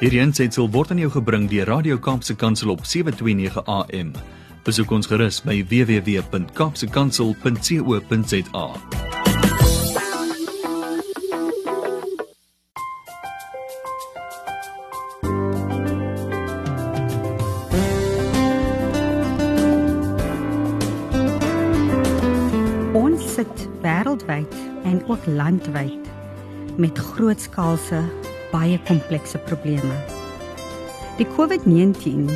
Hierdie aanseit word aan jou gebring deur Radio Kaapse Kansel op 7:29 AM. Besoek ons gerus by www.kapsekansel.co.za. Ons sit wêreldwyd en ook landwyd met grootskaalse baie komplekse probleme. Die COVID-19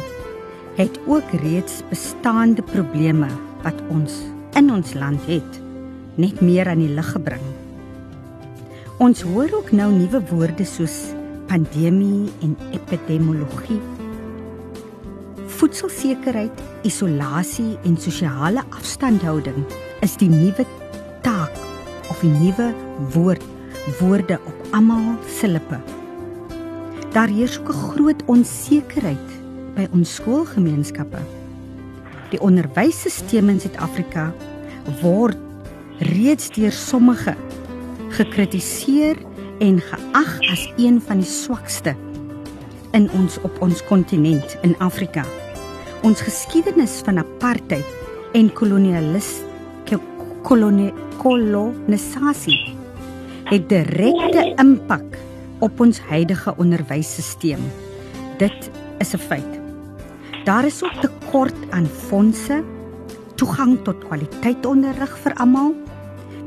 het ook reeds bestaande probleme wat ons in ons land het net meer aan die lig gebring. Ons hoor ook nou nuwe woorde soos pandemie en epidemiologie. Voedselsekerheid, isolasie en sosiale afstandhouding is die nuwe taak of die nuwe woord woorde op almal se lippe. Daar heers ook 'n groot onsekerheid by ons skoolgemeenskappe. Die onderwysstelsel in Suid-Afrika word reeds deur sommige gekritiseer en geag as een van die swakste in ons op ons kontinent in Afrika. Ons geskiedenis van apartheid en kolonialis kolonie kolonisasie het direkte impak op ons huidige onderwysstelsel. Dit is 'n feit. Daar is ook tekort aan fondse, toegang tot kwaliteitsonderrig vir almal,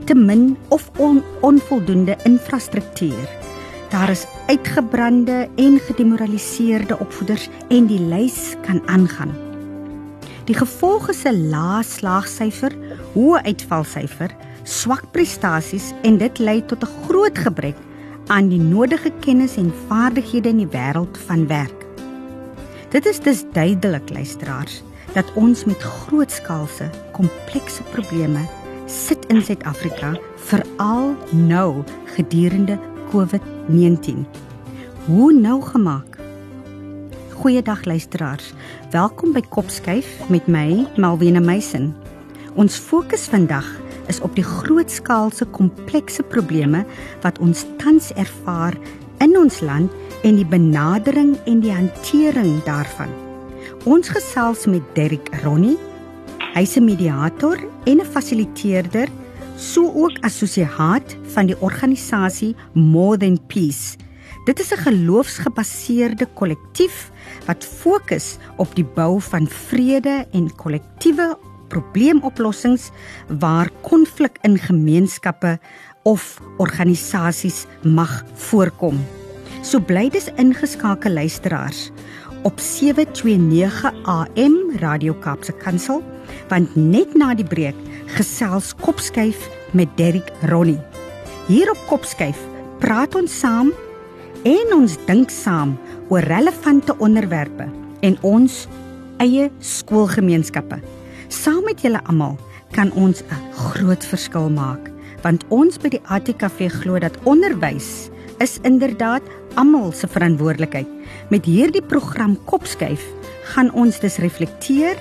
te min of on, onvoldoende infrastruktuur. Daar is uitgebrande en gedemoraliseerde opvoeders en die lys kan aangaan. Die gevolge is 'n lae slaagsyfer, hoë uitvalsyfer, swak prestasies en dit lei tot 'n groot gebrek aan die nodige kennis en vaardighede in die wêreld van werk. Dit is dus duidelik luisteraars dat ons met grootskaalse komplekse probleme sit in Suid-Afrika veral nou gedurende COVID-19. Hoe nou gemaak? Goeiedag luisteraars. Welkom by Kopskyf met my Malwena Meisen. Ons fokus vandag is op die grootskaalse komplekse probleme wat ons tans ervaar in ons land en die benadering en die hantering daarvan. Ons gesels met Derrick Ronnie. Hy's 'n mediator en 'n fasiliteerder, so ook assosiaat van die organisasie More Than Peace. Dit is 'n geloofsgebaseerde kollektief wat fokus op die bou van vrede en kollektiewe probleemoplossings waar konflik in gemeenskappe of organisasies mag voorkom. So bly dis ingeskakel luisteraars op 729 AM Radio Kaapse Kansel want net na die breek gesels Kopskyf met Derrick Ronnie. Hier op Kopskyf praat ons saam en ons dink saam oor relevante onderwerpe en ons eie skoolgemeenskappe. Saam met julle almal kan ons 'n groot verskil maak, want ons by die ATKV glo dat onderwys is inderdaad almal se verantwoordelikheid. Met hierdie program Kopskuif gaan ons dus reflekteer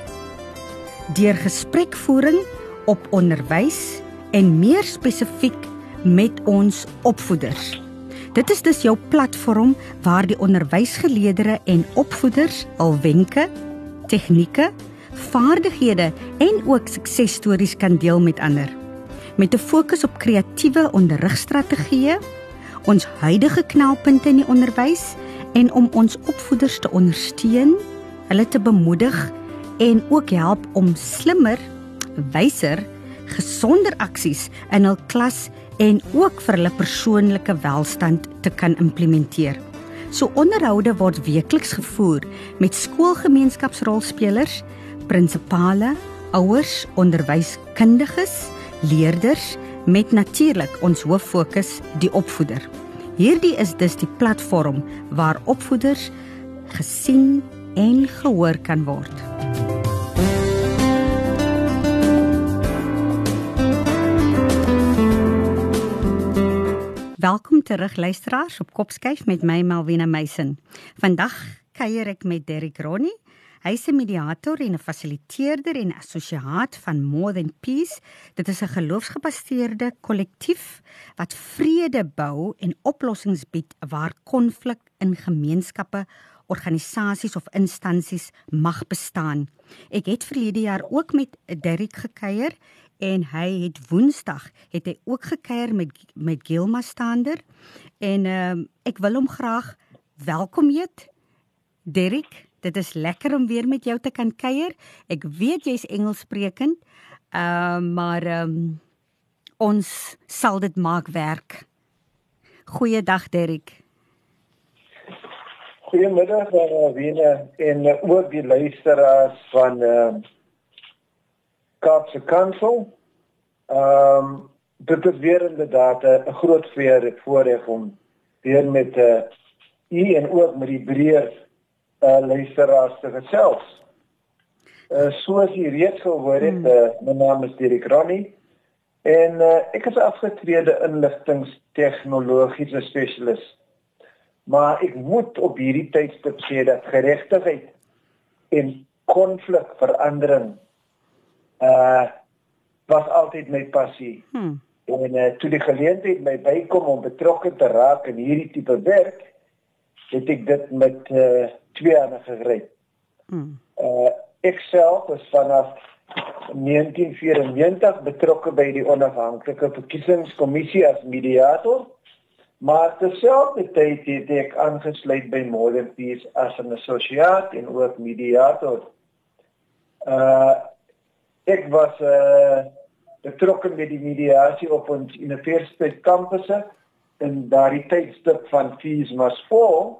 deur gesprekvoering op onderwys en meer spesifiek met ons opvoeders. Dit is dus jou platform waar die onderwysgeleerders en opvoeders al wenke, tegnieke vaardighede en ook suksesstories kan deel met ander. Met 'n fokus op kreatiewe onderrigstrategieë, ons huidige knelpunte in die onderwys en om ons opvoeders te ondersteun, hulle te bemoedig en ook help om slimmer, wyser, gesonder aksies in hul klas en ook vir hulle persoonlike welstand te kan implementeer. So onderhoude word weekliks gevoer met skoolgemeenskapsrolspelers prinsipale, ouers, onderwyskundiges, leerders met natuurlik ons hoof fokus die opvoeder. Hierdie is dus die platform waar opvoeders gesien en gehoor kan word. Welkom terug luisteraars op Kopskyf met my Malwena Meisen. Vandag kuier ek met Derrick Ronnie Hy's 'n mediator en 'n fasiliteerder en assosiaat van More Than Peace. Dit is 'n geloofsgebaseerde kollektief wat vrede bou en oplossings bied waar konflik in gemeenskappe, organisasies of instansies mag bestaan. Ek het verlede jaar ook met Derrick gekuier en hy het Woensdag het hy ook gekuier met met Gilma Stander en ehm um, ek wil hom graag welkom heet. Derrick, dit is lekker om weer met jou te kan kuier. Ek weet jy's Engelssprekend. Ehm uh, maar ehm um, ons sal dit maak werk. Goeiedag Derrick. Goeiemiddag aan uh, Wene en uh, ook die luisteraars van ehm uh, Kaapse Kansel. Ehm um, dit is weer inderdaad 'n groot voorreg om weer met uh, u en ook met die breër uh, luisteraars te gesels. Uh, soos u reeds gehoor het, uh, my naam is Dirk Ronnie en uh, ek is afgetrede inligtingstegnologiese spesialis. Maar ek moet op hierdie tydstip sê dat geregtigheid en konflikverandering uh was altyd my passie. Hmm. En uh, toe die geleentheid my bykom om betrokke te raak in hierdie tipe werk, het ek dit met uh, twee hande gegryp. Hmm. Uh ek self was vanaf 1994 betrokke by die onafhanklike verkiesingskommissie as mediator. Maar terselfdertyd het ek aangesluit by Modern Peace as 'n assosiaat en ook mediator. Uh ek was uh betrokke met die mediasie op ons universiteit kampusse in daardie tydstip van Fees Must Fall.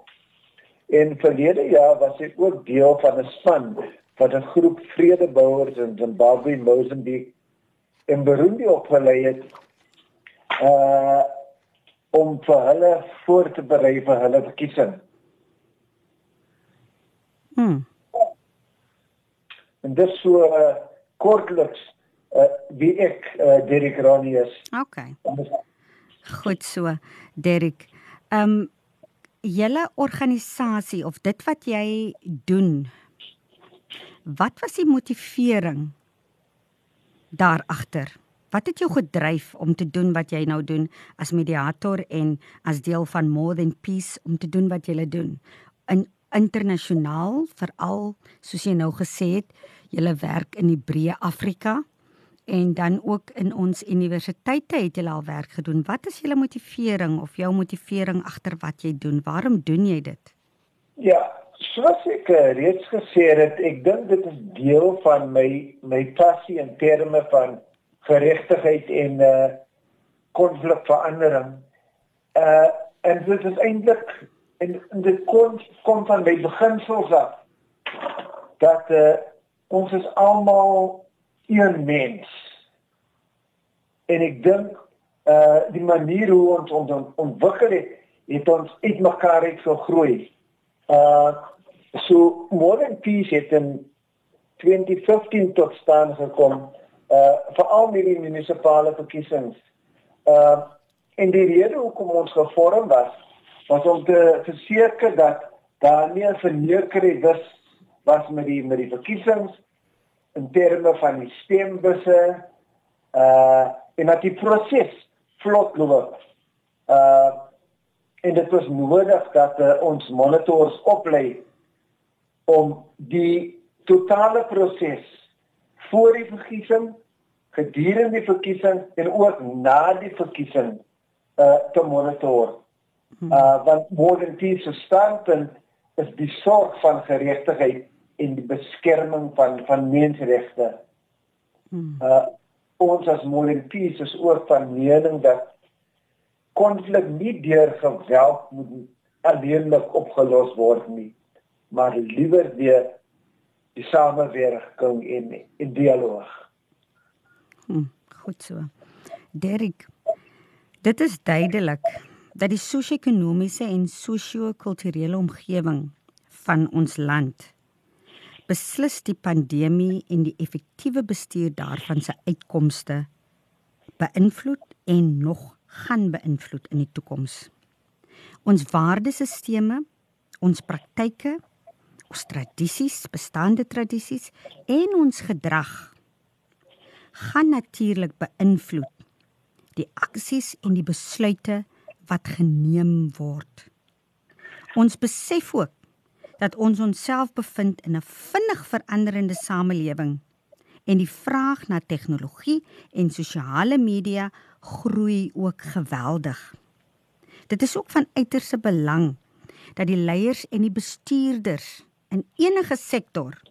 En verlede jaar was ek ook deel van 'n span wat 'n groep vredebouers in Zimbabwe, Mozambique en Burundi opgelei het uh om vir hulle voor te berei vir hulle verkiesing. Hmm. En dis so uh, kortliks uh, wie ek uh, Derek Ronnie is. OK. Goed so, Derek. Ehm um, julle organisasie of dit wat jy doen. Wat was die motivering daar agter? Wat het jou gedryf om te doen wat jy nou doen as mediator en as deel van More Than Peace om te doen wat jy doen? In internasionaal, veral soos jy nou gesê het, jy werk in die breë Afrika en dan ook in ons universiteite het jy al werk gedoen. Wat is julle motivering of jou motivering agter wat jy doen? Waarom doen jy dit? Ja, soos ek uh, reeds gesê het, ek dink dit is deel van my my passie in terme van geregtigheid en uh konflikverandering. Uh en dit is eintlik en, en dit kom kom van my beginsels af dat uh ons is almal een mens. En ek dink uh die manier hoe ons ons ontwikkel het, het ons uit mekaar uit so groei. Uh so Modern Peace het in 2015 tot staan gekom uh veral met die munisipale verkiesings. Uh en die rede hoekom ons gevorm was was om te verseker dat daar nie 'n verneukerheid was was met die met die verkiesings in terme van die stembusse uh en dat die proses vlot loop. Uh en dit was nodig dat uh, ons monitors oplei om die totale proses voor die verkiesing, gedurende die verkiesing en ook na die verkiesing uh te monitor. Hmm. Uh want modern peace standpunt is die sorg van geregtigheid en die beskerming van van menseregte. Hmm. Uh ons as Molenpies is ook van mening dat konflik nie deur geweld moet alleenlik opgelos word nie, maar liewer deur die samewerking en in dialoog. Hmm, goed so. Derek, dit is duidelik dat die sosio-ekonomiese en sosio-kulturele omgewing van ons land beslis die pandemie en die effektiewe bestuur daarvan se uitkomste beïnvloed en nog gaan beïnvloed in die toekoms. Ons waardesisteme, ons praktyke, ons tradisies, bestaande tradisies en ons gedrag gaan natuurlik beïnvloed die aksies en die besluite wat geneem word. Ons besef ook dat ons onsself bevind in 'n vinnig veranderende samelewing en die vraag na tegnologie en sosiale media groei ook geweldig. Dit is ook van uiterste belang dat die leiers en die bestuurders in enige sektor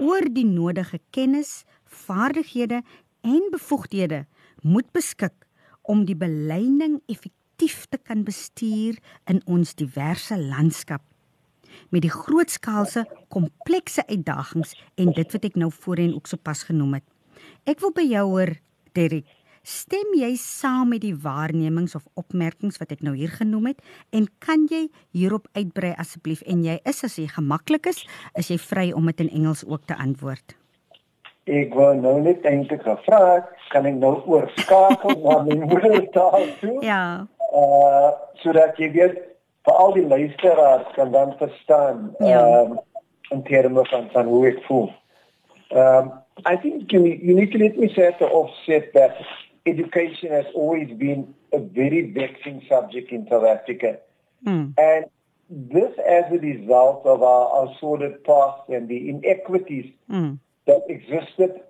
oor die nodige kennis, vaardighede en bevoegdhede moet beskik om die beleining effektief te kan bestuur in ons diverse landskap met die grootskaalse komplekse uitdagings en dit wat ek nou voorheen ook sopas genoem het. Ek wil by jou hoor, Derek, stem jy saam met die waarnemings of opmerkings wat ek nou hier genoem het en kan jy hierop uitbrei asseblief en jy is as jy gemaklik is, is jy vry om dit in Engels ook te antwoord. Ek wou nou net eintlik gevra, kan ek nou oorskakel na my moedertaal toe? Ja. Uh sodat jy weet vir al die luisteraars kan dan verstaan Ja. um, in terme van van hoe ek voel. Um, I think you, you need to let me say to offset that education has always been a very vexing subject in South Africa. Hmm. And this as a result of our, our sordid past and the inequities Hmm. that existed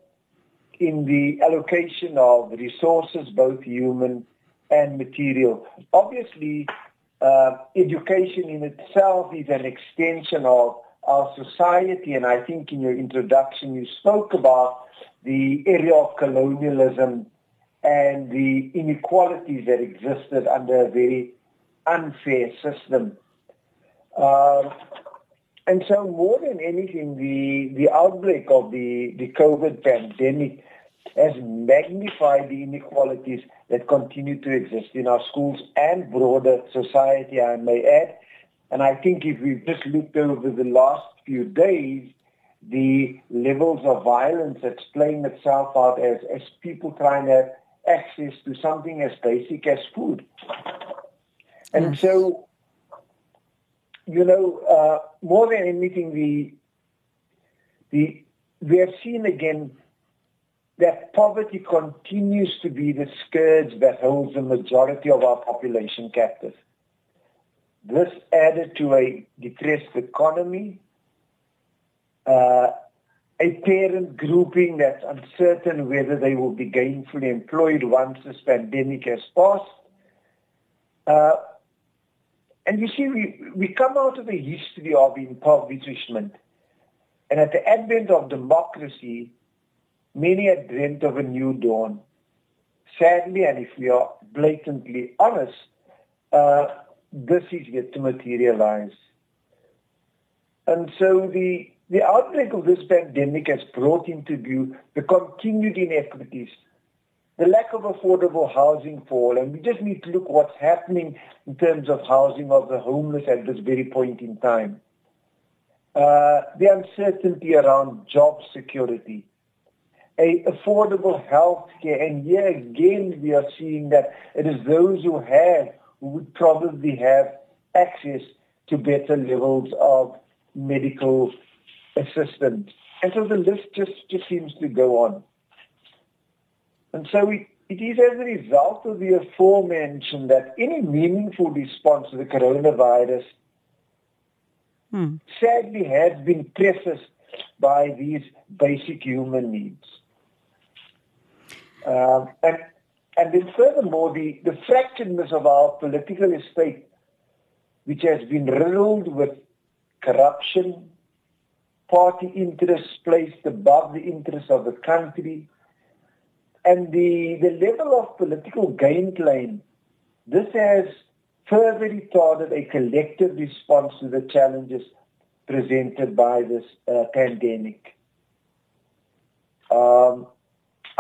in the allocation of resources, both human and material. Obviously, uh, education in itself is an extension of our society, and I think in your introduction you spoke about the area of colonialism and the inequalities that existed under a very unfair system. Uh, and so more than anything, the, the outbreak of the, the COVID pandemic has magnified the inequalities that continue to exist in our schools and broader society, I may add. And I think if we've just looked over the last few days, the levels of violence that's playing itself out as, as people trying to have access to something as basic as food. And Yes. so, you know, uh, more than anything, the, the, we have seen again that poverty continues to be the scourge that holds the majority of our population captive. This added to a depressed economy, uh, a parent grouping that's uncertain whether they will be gainfully employed once this pandemic has passed. Uh, and you see, we, we come out of a history of impoverishment. And at the advent of democracy, many had dreamt of a new dawn. Sadly, and if we are blatantly honest, uh, this is yet to materialize. And so the, the outbreak of this pandemic has brought into view the continued inequities, the lack of affordable housing for all, and we just need to look what's happening in terms of housing of the homeless at this very point in time. Uh, the uncertainty around job security, a affordable health care, and here again we are seeing that it is those who have who would probably have access to better levels of medical assistance. And so the list just, just seems to go on. And so it, it is as a result of the aforementioned that any meaningful response to the coronavirus Hmm. sadly has been prefaced by these basic human needs. Um, and, and then furthermore, the, the fracturedness of our political estate, which has been riddled with corruption, party interests placed above the interests of the country, and the, the level of political gain claim, this has further retarded a collective response to the challenges presented by this uh, pandemic. Um,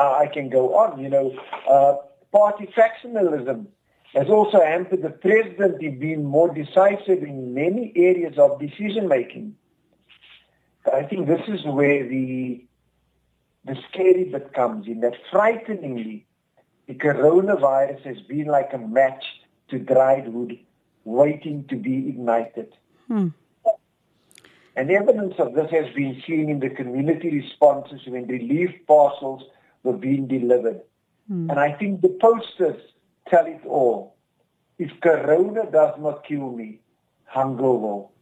I can go on, you know, uh, party factionalism has also hampered the president in being more decisive in many areas of decision making. I think this is where the the scary bit comes in, that frighteningly, the coronavirus has been like a match to dried wood waiting to be ignited. Hmm. And evidence of this has been seen in the community responses when relief parcels were being delivered. Hmm. And I think the posters tell it all. If corona does not kill me, hunger will.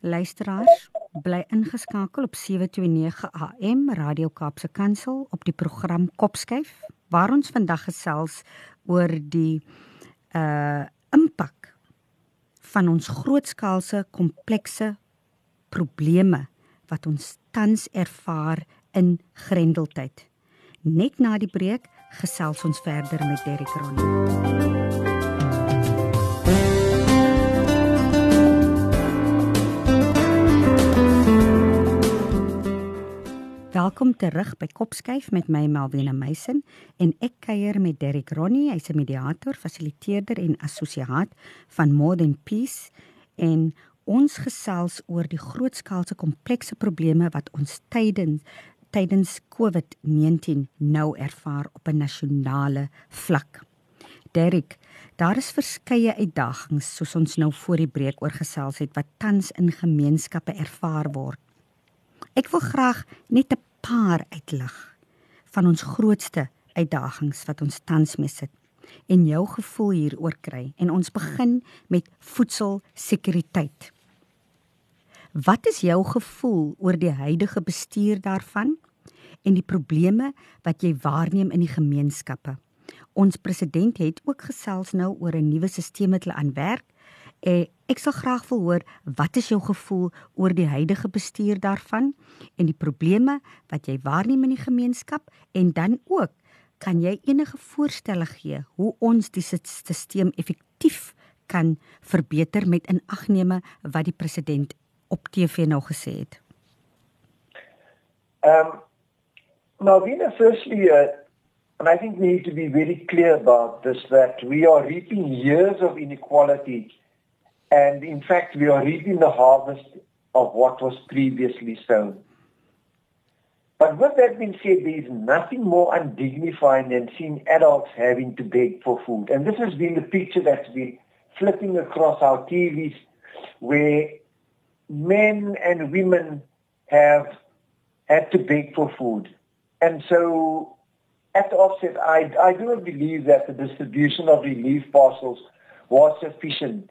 Luisteraars, bly ingeskakel op 729 AM Radio Kaapse Kansel op die program Kopskyf waar ons vandag gesels oor die uh impak van ons grootskaalse komplekse probleme wat ons tans ervaar in Grendeltyd. Net na die breek gesels ons verder met Derrick Ronnie. Welkom terug by Kopskyf met my Malwena Meisen en ek kuier met Derrick Ronnie, hy's 'n mediator, fasiliteerder en assosiaat van More Than Peace en ons gesels oor die grootskaalse komplekse probleme wat ons tydens tydens COVID-19 nou ervaar op 'n nasionale vlak. Derrick, daar is verskeie uitdagings soos ons nou voor die breek oor gesels het wat tans in gemeenskappe ervaar word. Ek wil graag net 'n paar uitlig van ons grootste uitdagings wat ons tans mee sit en jou gevoel hieroor kry en ons begin met voedselsekuriteit. Wat is jou gevoel oor die huidige bestuur daarvan en die probleme wat jy waarneem in die gemeenskappe? Ons president het ook gesels nou oor 'n nuwe stelsel wat hulle aanwerk Eh, ek sal graag wil hoor wat is jou gevoel oor die huidige bestuur daarvan en die probleme wat jy waarneem in die gemeenskap en dan ook kan jy enige voorstelle gee hoe ons die stelsel effektief kan verbeter met inagneme wat die president op TV nou gesê het. Um firstly uh, and I think we need to be very clear about this that we are reaping years of inequality And in fact, we are reaping the harvest of what was previously sown. But with that being said, there is nothing more undignifying than seeing adults having to beg for food. And this has been the picture that's been flipping across our TVs where men and women have had to beg for food. And so at the offset, I, I do not believe that the distribution of relief parcels was sufficient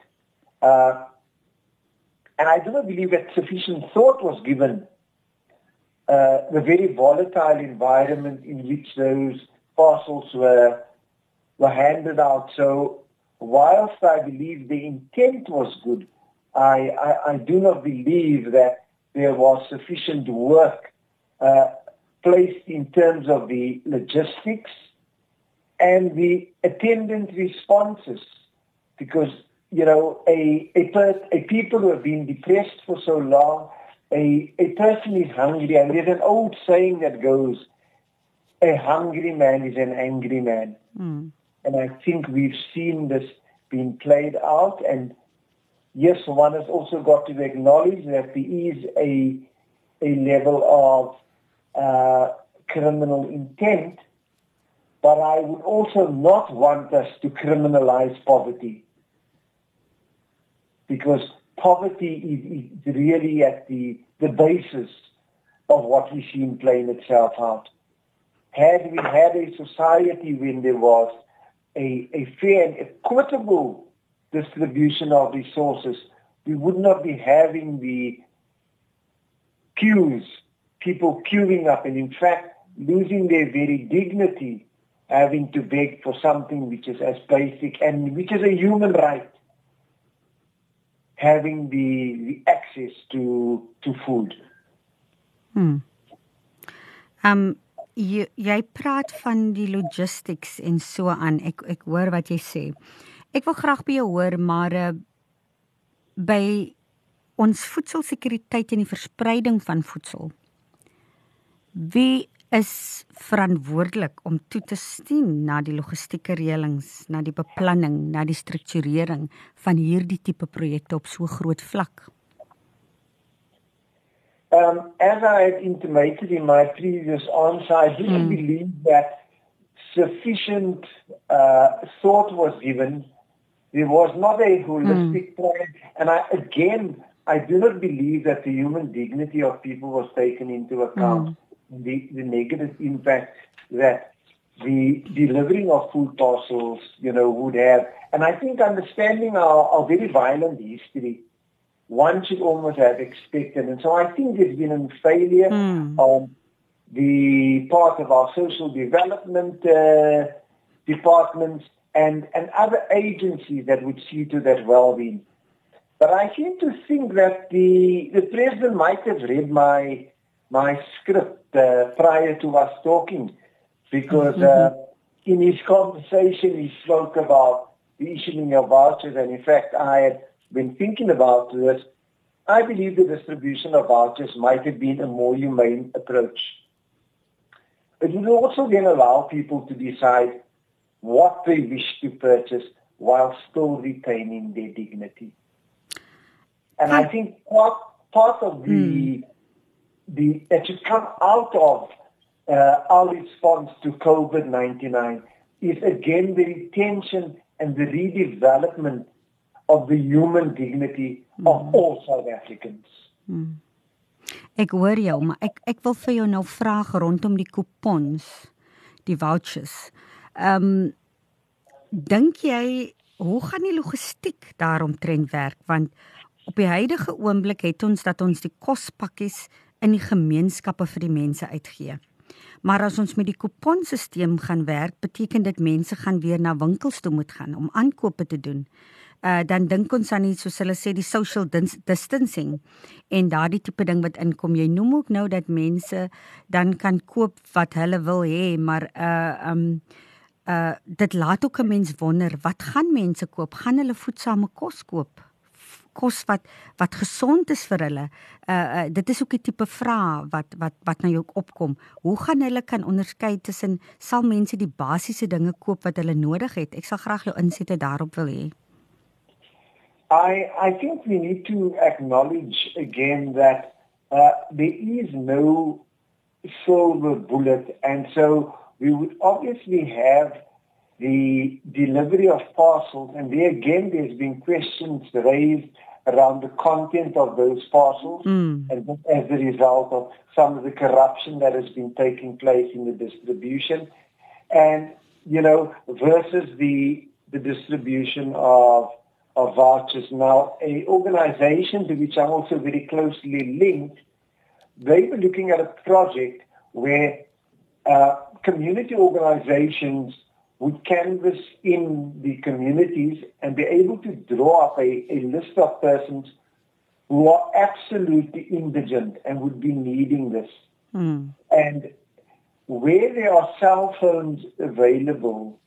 uh, and I do not believe that sufficient thought was given uh, the very volatile environment in which those parcels were were handed out. So whilst I believe the intent was good, I, I, I do not believe that there was sufficient work uh, placed in terms of the logistics and the attendant responses because you know, a, a, per, a people who have been depressed for so long, a, a person is hungry, and there's an old saying that goes, a hungry man is an angry man. Mm. And I think we've seen this being played out, and yes, one has also got to acknowledge that there is a, a level of uh, criminal intent, but I would also not want us to criminalize poverty because poverty is, is really at the, the basis of what we see in playing itself out. Had we had a society when there was a, a fair and equitable distribution of resources, we would not be having the queues, people queuing up and in fact losing their very dignity having to beg for something which is as basic and which is a human right having the, the access to to food. Hmm. Um jy jy praat van die logistics en so aan. Ek ek hoor wat jy sê. Ek wil graag by jou hoor maar uh, by ons voedselsekuriteit en die verspreiding van voedsel. Wie is verantwoordelik om toe te sien na die logistieke reëlings, na die beplanning, na die strukturering van hierdie tipe projekte op so groot vlak. Um as I had intimated in my previous answer, I do hmm. believe that sufficient uh thought was given. There was not a holistic hmm. plan and I again I do not believe that the human dignity of people was taken into account. Mm. The, the negative impact that the delivering of food parcels, you know, would have. And I think understanding our, our very violent history, one should almost have expected. And so I think there's been a failure mm. on the part of our social development uh, departments and, and other agencies that would see to that well-being. But I seem to think that the, the president might have read my, my script uh, prior to us talking because mm-hmm. uh, in his conversation he spoke about the issuing of vouchers and in fact I had been thinking about this. I believe the distribution of vouchers might have been a more humane approach. It would also then allow people to decide what they wish to purchase while still retaining their dignity. And I think part, part of the, mm. the, that should come out of uh, our response to COVID-19 is again the retention and the redevelopment of the human dignity mm. of hmm. all South Africans. Mm. Ek hoor jou, maar ek ek wil vir jou nou vra rondom die coupons, die vouchers. Ehm um, dink jy hoe gaan die logistiek daaromtrent werk want op die huidige oomblik het ons dat ons die kospakkies in die gemeenskappe vir die mense uitgee. Maar as ons met die kuponstelsel gaan werk, beteken dit mense gaan weer na winkels toe moet gaan om aankope te doen. Uh dan dink ons aan iets soos hulle sê die social distancing en daardie tipe ding wat inkom. Jy noem ook nou dat mense dan kan koop wat hulle wil hê, maar uh um uh dit laat ook 'n mens wonder, wat gaan mense koop? Gaan hulle voedsame kos koop? kos wat wat gesond is vir hulle. Uh, uh dit is ook 'n tipe vraag wat wat wat nou jou opkom. Hoe gaan hulle kan onderskei tussen sal mense die basiese dinge koop wat hulle nodig het? Ek sal graag jou insette daarop wil hê. I I think we need to acknowledge again that uh there is no silver bullet and so we would obviously have the delivery of parcels, and there again, there's been questions raised around the content of those parcels, mm. and as a result of some of the corruption that has been taking place in the distribution, and you know, versus the the distribution of of vouchers. Now, a organization to which I'm also very closely linked, they were looking at a project where uh, community organizations would canvass in the communities and be able to draw up a, a list of persons who are absolutely indigent and would be needing this. Mm. And where there are cell phones available,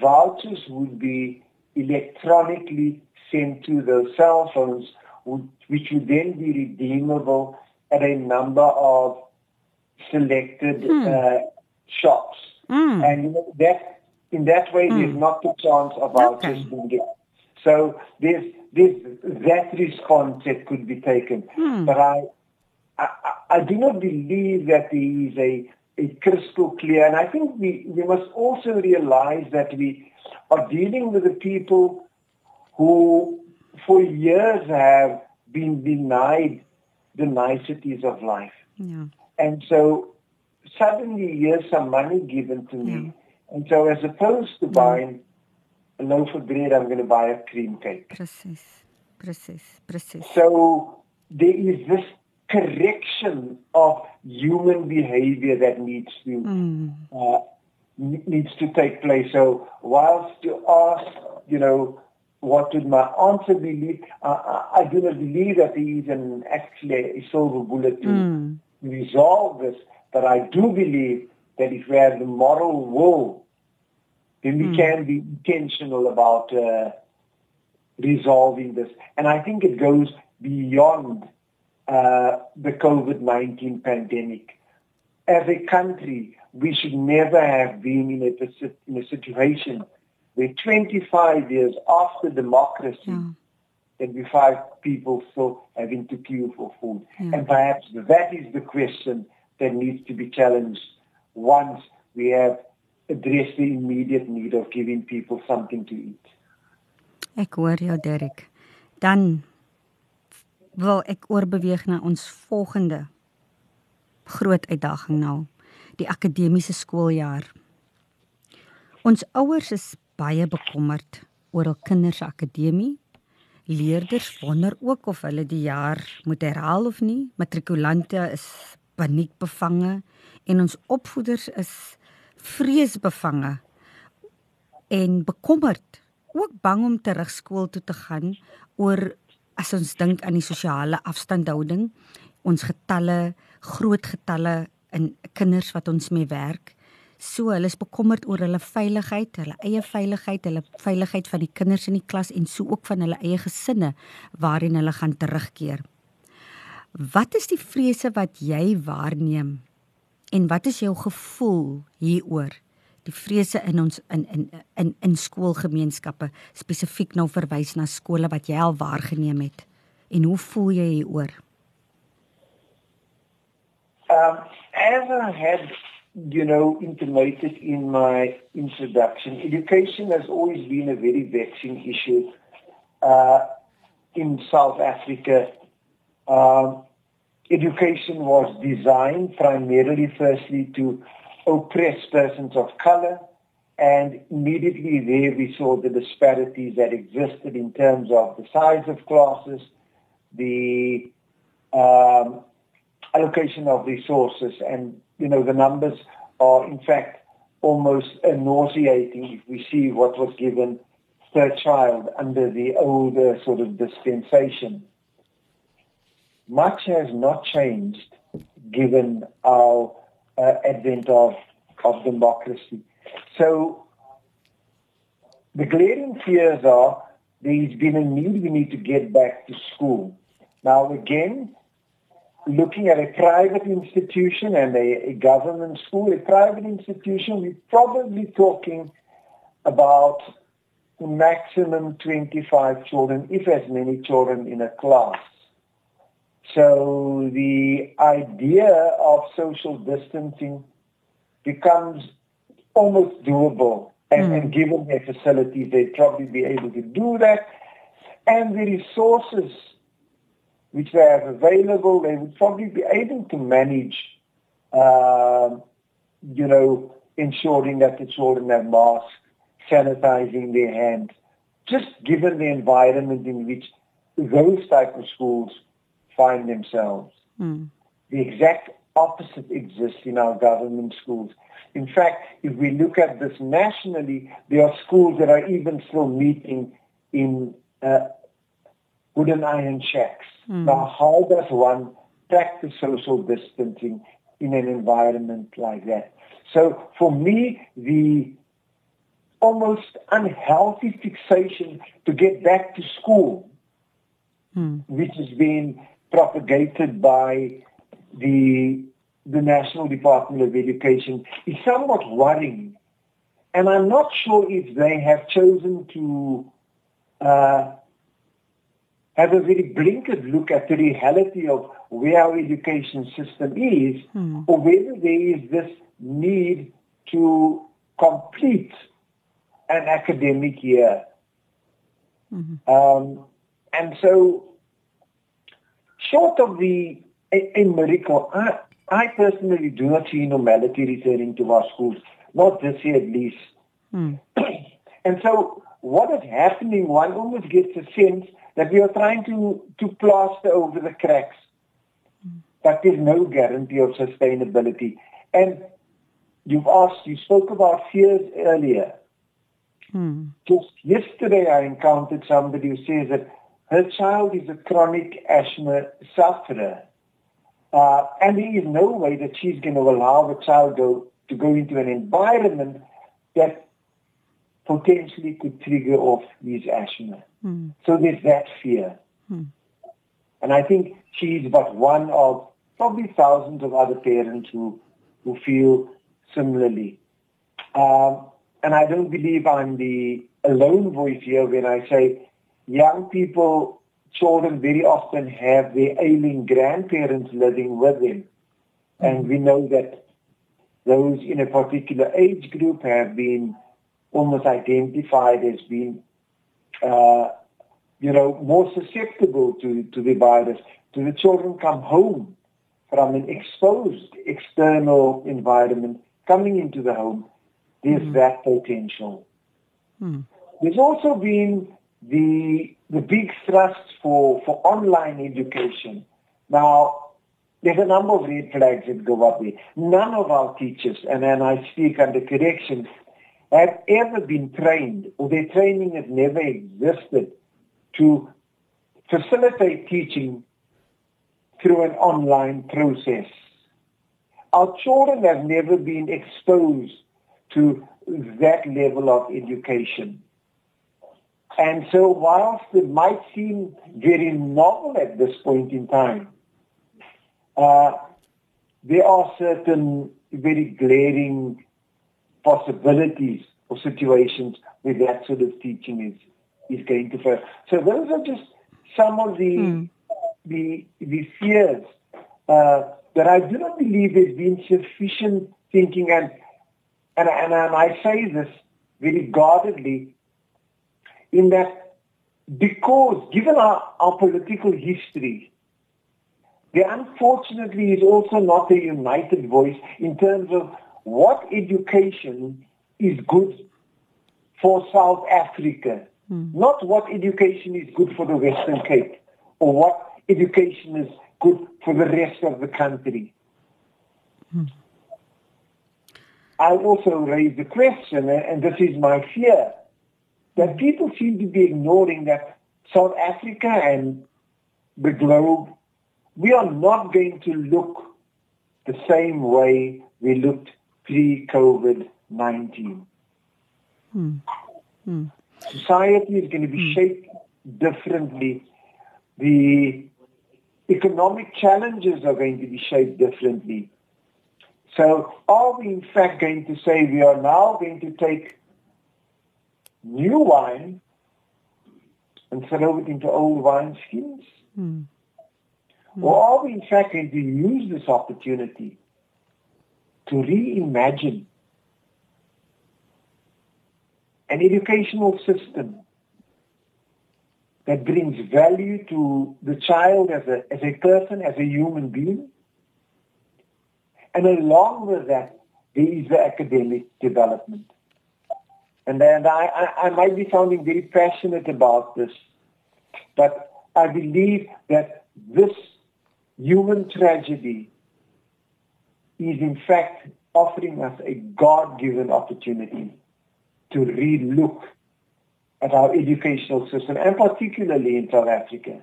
vouchers would be electronically sent to those cell phones, which would then be redeemable at a number of selected mm. uh, shops. Mm. And you know, that in that way, mm. there's not the chance of our okay. just being. So there's, there's that response that could be taken. Mm. But I, I, I do not believe that there is a, a crystal clear. And I think we, we must also realize that we are dealing with the people who for years have been denied the niceties of life. Yeah. And so suddenly here's some money given to me. Yeah. And so as opposed to buying a loaf of bread, I'm going to buy a cream cake. Precies. Precies. Precies. So there is this correction of human behavior that needs to mm. uh, needs to take place. So whilst you ask, you know, what would my answer be? Uh, I do not believe that there is an actually a silver bullet to mm. resolve this. But I do believe that if we have the moral will, then we mm. can be intentional about uh, resolving this. And I think it goes beyond uh, the COVID-19 pandemic. As a country, we should never have been in a, in a situation where 25 years after democracy, yeah. that we find people still having to queue for food. Yeah. And perhaps that is the question that needs to be challenged once we have addressed the immediate need of giving people something to eat. Ek hoor jou Derek. Dan wil ek oorbeweeg na ons volgende groot uitdaging nou, die akademiese skooljaar. Ons ouers is baie bekommerd oor hul kinders se akademie. Leerders wonder ook of hulle die jaar moet herhaal of nie. Matrikulante is paniekbevange en ons opvoeders is vreesbevange en bekommerd, ook bang om terug skool toe te gaan oor as ons dink aan die sosiale afstandhouding, ons getalle, groot getalle in kinders wat ons mee werk. So hulle is bekommerd oor hulle veiligheid, hulle eie veiligheid, hulle veiligheid van die kinders in die klas en so ook van hulle eie gesinne waarin hulle gaan terugkeer. Wat is die vrese wat jy waarneem en wat is jou gevoel hieroor? Die vrese in ons in in in in skoolgemeenskappe spesifiek nou verwys na skole wat jy al waargeneem het. En hoe voel jy hieroor? Um, as I had, you know, intimated in my introduction, education has always been a very vexing issue uh, in South Africa. Um, education was designed primarily, firstly, to oppress persons of color, and immediately there we saw the disparities that existed in terms of the size of classes, the um, allocation of resources and, you know, the numbers are in fact almost nauseating if we see what was given per child under the older sort of dispensation. Much has not changed given our uh, advent of, of democracy. So the glaring fears are there's been a need, we need to get back to school. Now again, looking at a private institution and a, a government school, a private institution, we're probably talking about maximum 25 children, if as many children in a class. So the idea of social distancing becomes almost doable. And, mm. and given their facilities, they'd probably be able to do that. And the resources which they have available, they would probably be able to manage, uh, you know, ensuring that the children have masks, sanitizing their hands, just given the environment in which those type of schools find themselves. Mm. The exact opposite exists in our government schools. In fact, if we look at this nationally, there are schools that are even still meeting in uh, wooden iron shacks. Mm. Now, how does one practice social distancing in an environment like that? So for me, the almost unhealthy fixation to get back to school, mm. which has been propagated by the the National Department of Education, is somewhat worrying. And I'm not sure if they have chosen to uh, have a very blinkered look at the reality of where our education system is, hmm. or whether there is this need to complete an academic year. Mm-hmm. Um, and so, short of the a, a miracle, I, I personally do not see normality returning to our schools, not this year at least. Mm. and so, what is happening, one almost gets a sense that we are trying to, to plaster over the cracks. But there's no guarantee of sustainability. And you've asked, you spoke about fears earlier. Hmm. Just yesterday I encountered somebody who says that her child is a chronic asthma sufferer. Uh, and there is no way that she's going to allow the child go, to go into an environment that potentially could trigger off his asthma. Mm. So there's that fear. Mm. And I think she's but one of probably thousands of other parents who, who feel similarly. Um, and I don't believe I'm the alone voice here when I say young people, children very often have their ailing grandparents living with them. And we know that those in a particular age group have been almost identified as being uh, you know, more susceptible to, to the virus? Do the children come home from an exposed external environment coming into the home? There's mm. that potential. Mm. There's also been the the big thrust for, for online education. Now, there's a number of red flags that go up there. None of our teachers, and then I speak under correction, have ever been trained, or their training has never existed to facilitate teaching through an online process. Our children have never been exposed to that level of education. And so whilst it might seem very novel at this point in time, uh, there are certain very glaring possibilities or situations where that sort of teaching is, is going to fail. So those are just some of the mm. the, the fears uh, that I do not believe there's been sufficient thinking and and, and, and I say this very guardedly in that because given our, our political history, there unfortunately is also not a united voice in terms of what education is good for South Africa, mm. not what education is good for the Western Cape, or what education is good for the rest of the country. Mm. I also raise the question, and this is my fear, that people seem to be ignoring that South Africa and the globe, we are not going to look the same way we looked pre-COVID-19. Hmm. Hmm. Society is going to be hmm. shaped differently. The economic challenges are going to be shaped differently. So are we in fact going to say we are now going to take new wine and throw it into old wine skins? Mm. Mm. Or are we in fact going to use this opportunity to reimagine an educational system that brings value to the child as a, as a person, as a human being? And along with that, there is the academic development. And then I, I, I might be sounding very passionate about this, but I believe that this human tragedy is in fact offering us a God-given opportunity to relook at our educational system and particularly in South Africa.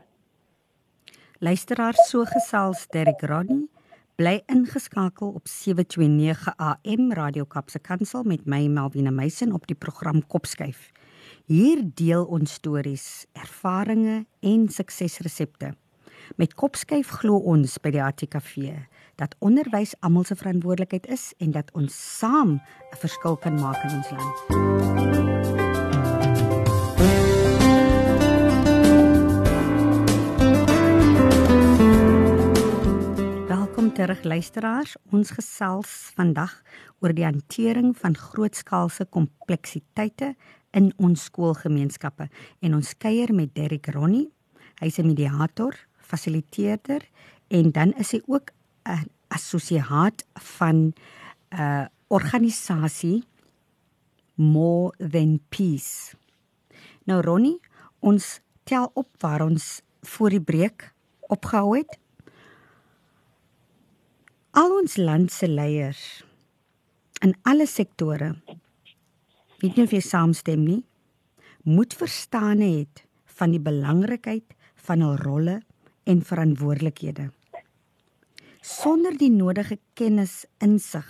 Luisteraars so gesels Derek Rodney bly ingeskakel op 729 AM Radio Kapse Kansel met my Melvina Meisen op die program Kopskuif. Hier deel ons stories, ervarings en suksesresepte. Met Kopskuif glo ons by die ATKV dat onderwys almal se verantwoordelikheid is en dat ons saam 'n verskil kan maak in ons land. Terug luisteraars. Ons gesels vandag oor die hantering van grootskaalse kompleksiteite in ons skoolgemeenskappe en ons kuier met Derrick Ronnie. Hy's 'n mediator, fasiliteerder en dan is hy ook 'n assosiaat van 'n uh, organisasie More Than Peace. Nou Ronnie, ons tel op waar ons voor die breek opgehou het al ons land se leiers in alle sektore weet nie of jy saamstem nie moet verstaan het van die belangrikheid van hul rolle en verantwoordelikhede. Sonder die nodige kennis insig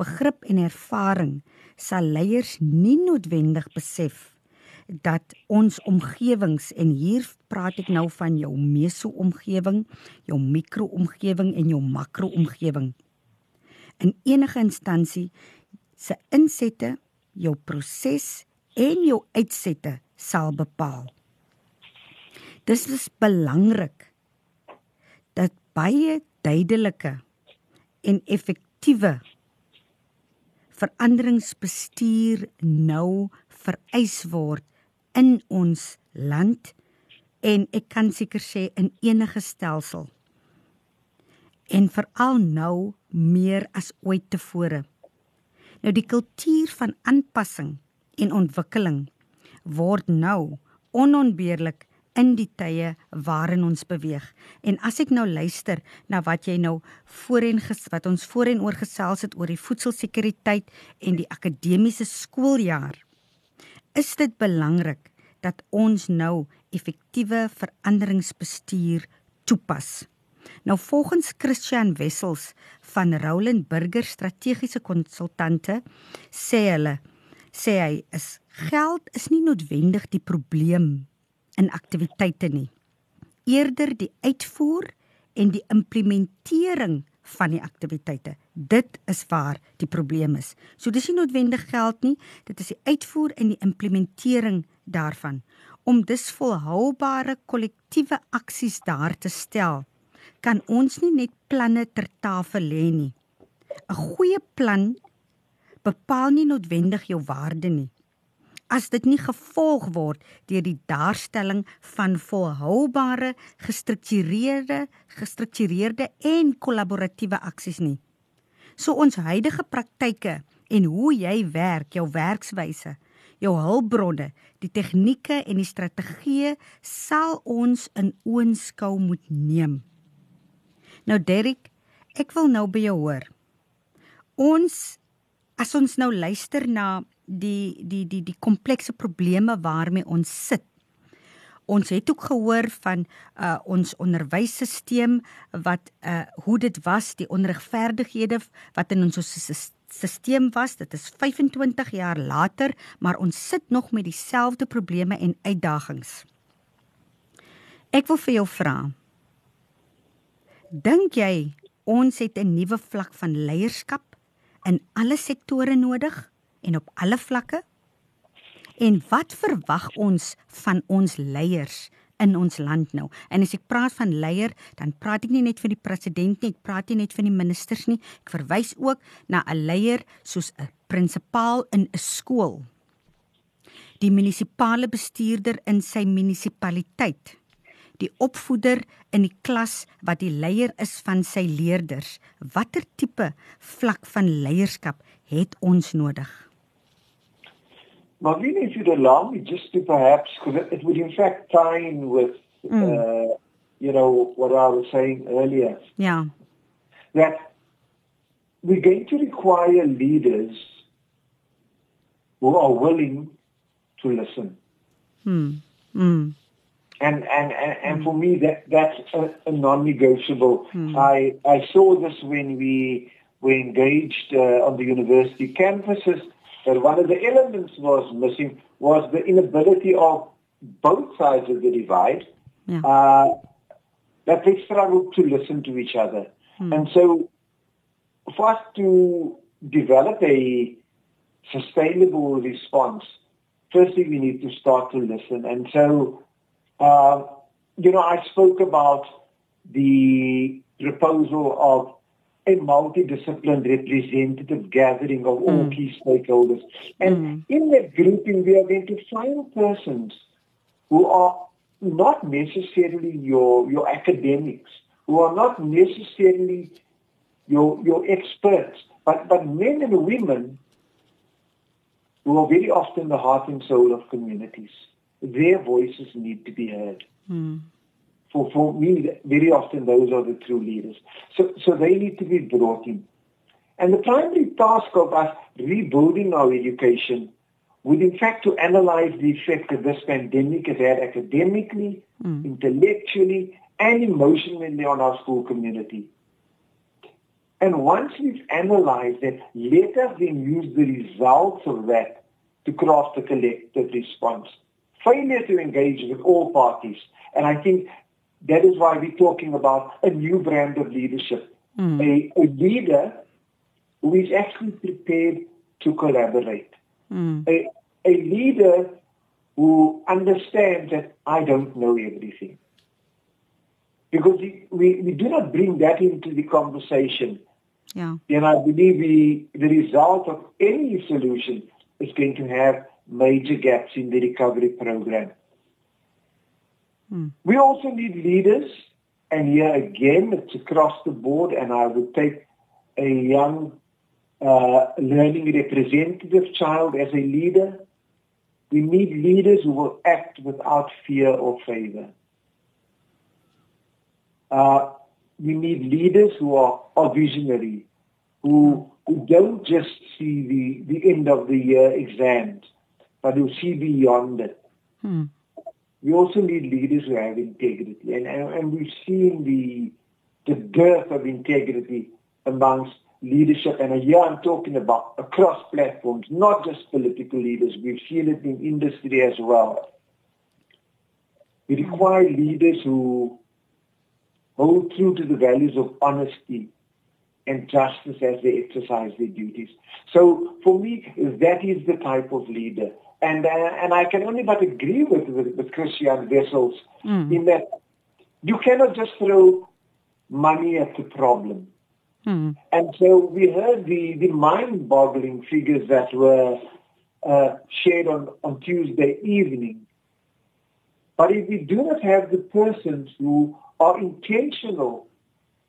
begrip en ervaring sal leiers nie noodwendig besef dat ons omgewings en hier praat ek nou van jou meso-omgewing, jou mikro-omgewing en jou makro-omgewing. In enige instansie se insette, jou proses en jou uitsette sal bepaal. Dis is belangrik dat baie duidelike en effektiewe veranderingsbestuur nou vereis word in ons land en ek kan seker sê in enige stelsel. En veral nou meer as ooit tevore. Nou die kultuur van aanpassing en ontwikkeling word nou onontbeerlik in die tye waarin ons beweeg. En as ek nou luister na wat jy nou voorheen wat ons voorheen oor gesels het oor die voedselsekuriteit en die akademiese skooljaar, is dit belangrik dat ons nou effektiewe veranderingsbestuur toepas. Nou volgens Christian Wessels van Roland Burger strategiese konsultante sê hulle sê hy is geld is nie noodwendig die probleem in aktiwiteite nie. Eerder die uitvoer en die implementering van die aktiwiteite. Dit is waar die probleem is. So dis nie noodwendig geld nie, dit is die uitvoer en die implementering daarvan om dus volhoubare kollektiewe aksies daar te stel. Kan ons nie net planne ter tafel lê nie. 'n Goeie plan bepaal nie noodwendig jou waarde nie as dit nie gevolg word deur die daarstelling van volhoubare, gestruktureerde, gestruktureerde en kollaboratiewe aksies nie. So ons huidige praktyke en hoe jy werk, jou werkswyse, jou hulpbronne, die tegnieke en die strategieë sal ons in oënskou moet neem. Nou Derek, ek wil nou by jou hoor. Ons as ons nou luister na die die die die komplekse probleme waarmee ons sit. Ons het ook gehoor van uh ons onderwysstelsel wat uh hoe dit was, die onregverdighede wat in ons stelsel was. Dit is 25 jaar later, maar ons sit nog met dieselfde probleme en uitdagings. Ek wil vir jou vra. Dink jy ons het 'n nuwe vlak van leierskap in alle sektore nodig? en op alle vlakke? En wat verwag ons van ons leiers in ons land nou? En as ek praat van leier, dan praat ek nie net van die president nie, ek praat nie net van die ministers nie. Ek verwys ook na 'n leier soos 'n prinsipaal in 'n skool. Die munisipale bestuurder in sy munisipaliteit. Die opvoeder in die klas wat die leier is van sy leerders. Watter tipe vlak van leierskap het ons nodig? Marlene, if you'd allow me just to perhaps, because it would in fact tie in with, mm. uh, you know, what I was saying earlier. Yeah. That we're going to require leaders who are willing to listen. Mm. Mm. And, and, and, and for me, that, that's a, a non-negotiable. Hmm. I, I saw this when we were engaged uh, on the university campuses that one of the elements was missing was the inability of both sides of the divide yeah. uh, that they struggled to listen to each other. Hmm. And so for us to develop a sustainable response, firstly we need to start to listen. And so, uh, you know, I spoke about the proposal of a multidisciplined representative gathering of all mm. key stakeholders. And mm. in that grouping, we are going to find persons who are not necessarily your, your academics, who are not necessarily your, your experts, but, but men and women who are very often the heart and soul of communities. Their voices need to be heard. Mm for, for me, very often those are the true leaders. So, so they need to be brought in. And the primary task of us rebuilding our education would in fact to analyze the effect that this pandemic has had academically, mm. intellectually, and emotionally on our school community. And once we've analyzed that, let us then use the results of that to craft a collective response. Failure to engage with all parties. And I think that is why we're talking about a new brand of leadership. Mm. A, a, leader who is actually prepared to collaborate. Mm. A, a leader who understands that I don't know everything. Because we, we, we do not bring that into the conversation. Yeah. And I believe we, the result of any solution is going to have major gaps in the recovery program. Hmm. We also need leaders, and here again, it's across the board, and I would take a young uh, learning representative child as a leader. We need leaders who will act without fear or favor. Uh, we need leaders who are, are visionary, who, who don't just see the, the end of the year exams, but who see beyond it. Hmm. We also need leaders who have integrity. And, and, and we've seen the, the dearth of integrity amongst leadership. And here I'm talking about across platforms, not just political leaders. We've seen it in industry as well. We require leaders who hold true to the values of honesty and justice as they exercise their duties. So for me, that is the type of leader and uh, and I can only but agree with with, with Christian Wessels mm. in that you cannot just throw money at the problem. Mm. And so we heard the, the mind-boggling figures that were uh, shared on, on Tuesday evening. But if we do not have the persons who are intentional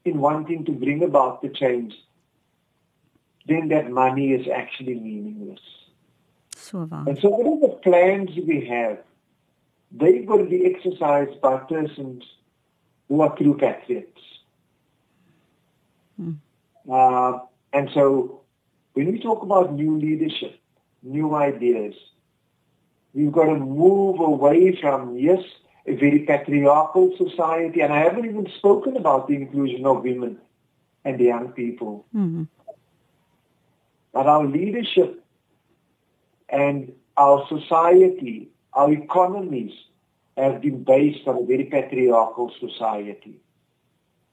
in wanting to bring about the change, then that money is actually meaningless. So waar. And so whatever plans we have, they've got to be exercised by persons who are true patriots. Hmm. Uh, and so when we talk about new leadership, new ideas, we've got to move away from, yes, a very patriarchal society, and I haven't even spoken about the inclusion of women and the young people. Mm-hmm. But our leadership and our society, our economies have been based on a very patriarchal society.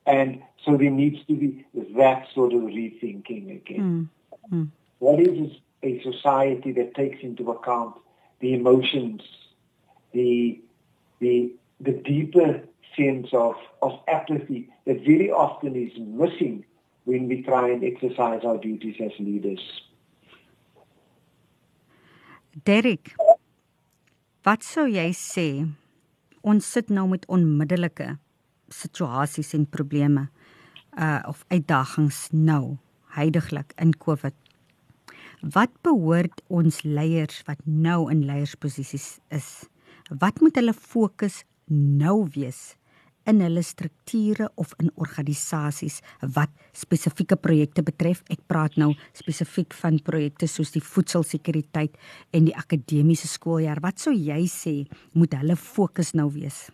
And so there needs to be that sort of rethinking again. Mm. Mm. What is a society that takes into account the emotions, the, the, the deeper sense of, of apathy that very often is missing when we try and exercise our duties as leaders? Derek, wat sou jy sê? Ons sit nou met onmiddellike situasies en probleme uh of uitdagings nou, heidaglik in COVID. Wat behoort ons leiers wat nou in leiersposisies is? Wat moet hulle fokus nou wees in hulle strukture of in organisasies wat spesifieke projekte betref. Ek praat nou spesifiek van projekte soos die voedselsekuriteit en die akademiese skooljaar. Wat sou jy sê moet hulle fokus nou wees?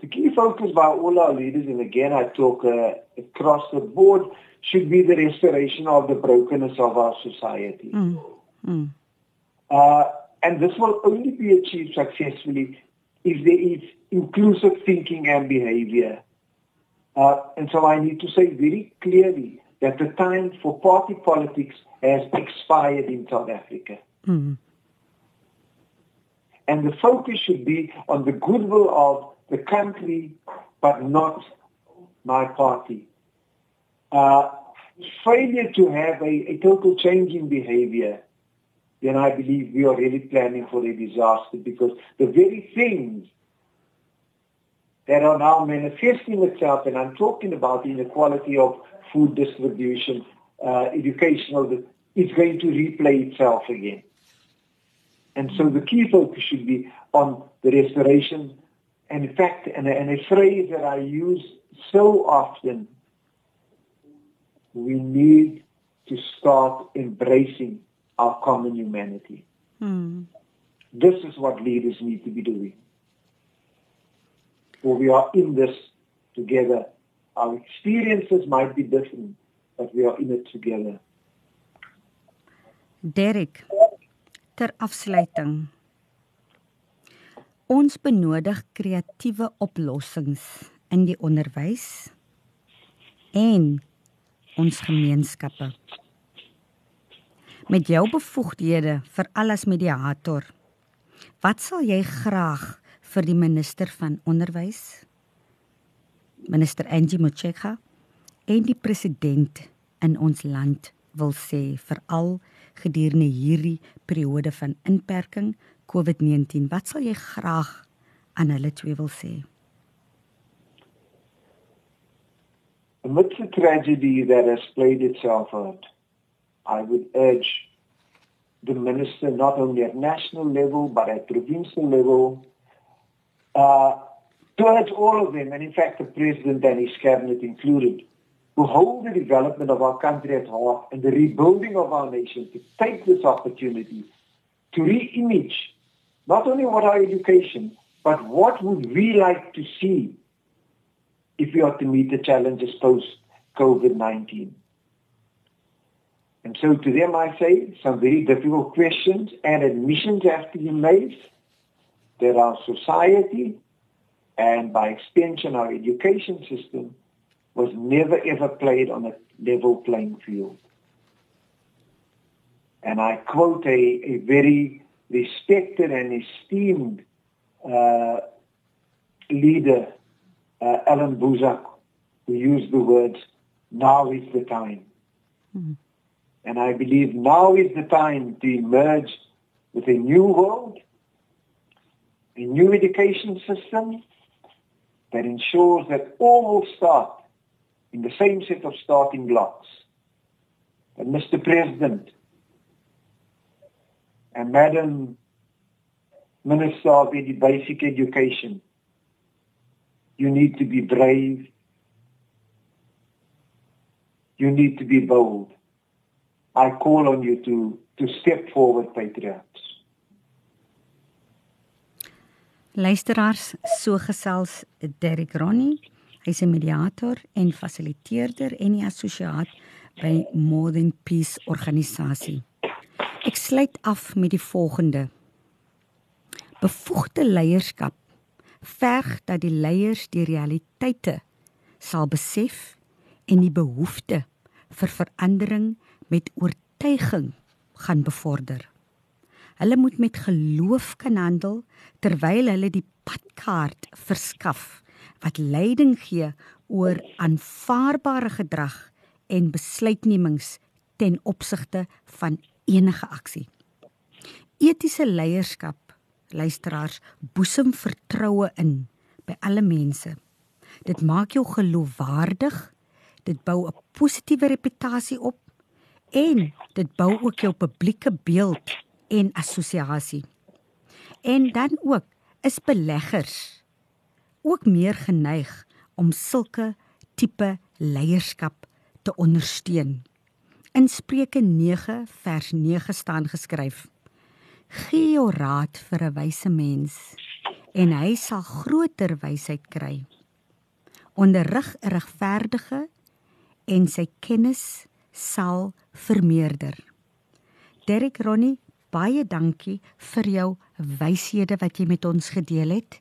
The key focus by all our leaders, and again I talk uh, across the board, should be the restoration of the brokenness of our society. Mm. Mm. Uh, and this will only be achieved successfully if there is inclusive thinking and behavior. Uh, and so I need to say very clearly that the time for party politics has expired in South Africa. Mm. And the focus should be on the goodwill of the country, but not my party. Uh, failure to have a, a total change in behavior then I believe we are really planning for a disaster because the very things that are now manifesting itself, and I'm talking about the inequality of food distribution, uh, educational, is going to replay itself again. And so the key focus should be on the restoration. And in fact, and a, and a phrase that I use so often, we need to start embracing our common humanity. Hmm. This is what leaders need to be doing. For we are in this together. Our experiences might be different, but we are in it together. Derek, ter afsluiting. Ons benodig kreatiewe oplossings in die onderwys en ons gemeenskappe met jou bevoegdhede vir alles mediator. Wat sal jy graag vir die minister van onderwys, minister Angie Motshekga en die president in ons land wil sê veral gedurende hierdie periode van inperking COVID-19? Wat sal jy graag aan hulle twee wil sê? Amidst the tragedy that has played itself out, I would urge the minister not only at national level but at provincial level uh, to urge all of them, and in fact the president and his cabinet included, who hold the development of our country at heart and the rebuilding of our nation to take this opportunity to re-image not only what our education, but what would we like to see if we are to meet the challenges post COVID-19. And so to them I say some very difficult questions and admissions have to be made that our society and by extension our education system was never ever played on a level playing field. And I quote a, a very respected and esteemed uh, leader, uh, Alan Buzak, who used the words, now is the time. Mm-hmm. And I believe now is the time to emerge with a new world, a new education system that ensures that all will start in the same set of starting blocks. And Mr. President and Madam Minister of Basic Education, you need to be brave. You need to be bold. I call on you to, to step forward, patriots. Luisteraars, so gesels Derek Ronnie. Hy's 'n mediator en fasiliteerder en die assosiaat by More Than Peace organisasie. Ek sluit af met die volgende. Bevoegde leierskap verg dat die leiers die realiteite sal besef en die behoefte vir verandering met oortuiging gaan bevorder. Hulle moet met geloof kan handel terwyl hulle die padkaart verskaf wat leiding gee oor aanvaarbare gedrag en besluitnemings ten opsigte van enige aksie. Etiese leierskap, luisteraars, boesem vertroue in by alle mense. Dit maak jou geloofwaardig. Dit bou 'n positiewe reputasie op en dit bou ook jou publieke beeld en assosiasie. En dan ook is beleggers ook meer geneig om sulke tipe leierskap te ondersteun. In Spreuke 9 vers 9 staan geskryf: Gee jou raad vir 'n wyse mens en hy sal groter wysheid kry. Onderrig 'n regverdige en sy kennis sal vermeerder. Derek Ronnie baie dankie vir jou wyshede wat jy met ons gedeel het.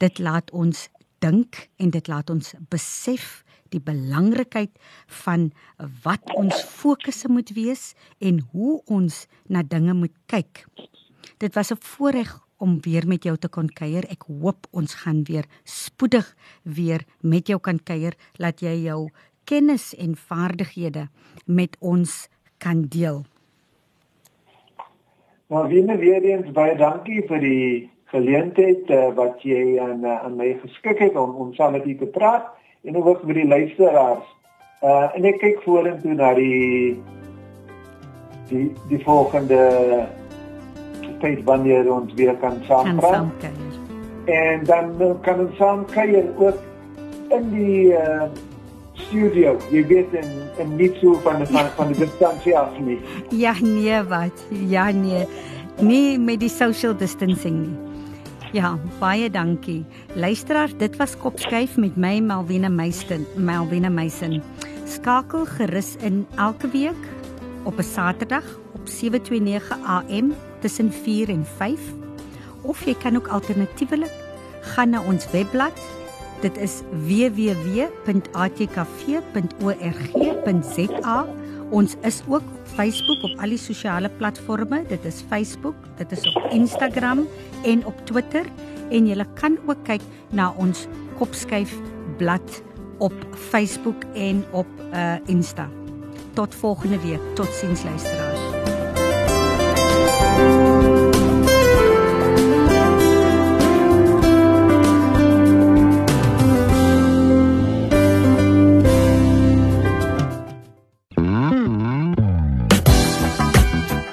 Dit laat ons dink en dit laat ons besef die belangrikheid van wat ons fokusse moet wees en hoe ons na dinge moet kyk. Dit was 'n voorreg om weer met jou te kon kuier. Ek hoop ons gaan weer spoedig weer met jou kan kuier, laat jy jou kennis en vaardighede met ons kan deel. Nou Wiene weer eens baie dankie vir die geleentheid uh, wat jy aan uh, aan my geskik het om om saam met u te praat en ook met die luisteraars. Uh en ek kyk vorentoe na die die die volgende tyd wanneer ons weer kan saam praat. En dan kan ons saam kuier ook in die uh studio. Jy weet en en nie so van van van die distansie af nie. Ja nee wat. Ja nee. Nee met die social distancing nie. Ja, baie dankie. Luisteraars, dit was Kopskyf met my Malwena Meisen, Malwena Meisen. Skakel gerus in elke week op 'n Saterdag op 729 AM tussen 4 en 5 of jy kan ook alternatiefelik gaan na ons webblad Dit is www.atkv.org.za. Ons is ook op Facebook op al die sosiale platforms. Dit is Facebook, dit is op Instagram en op Twitter en jy kan ook kyk na ons kopskyf blad op Facebook en op uh, Insta. Tot volgende week. Totsiens luisteraars.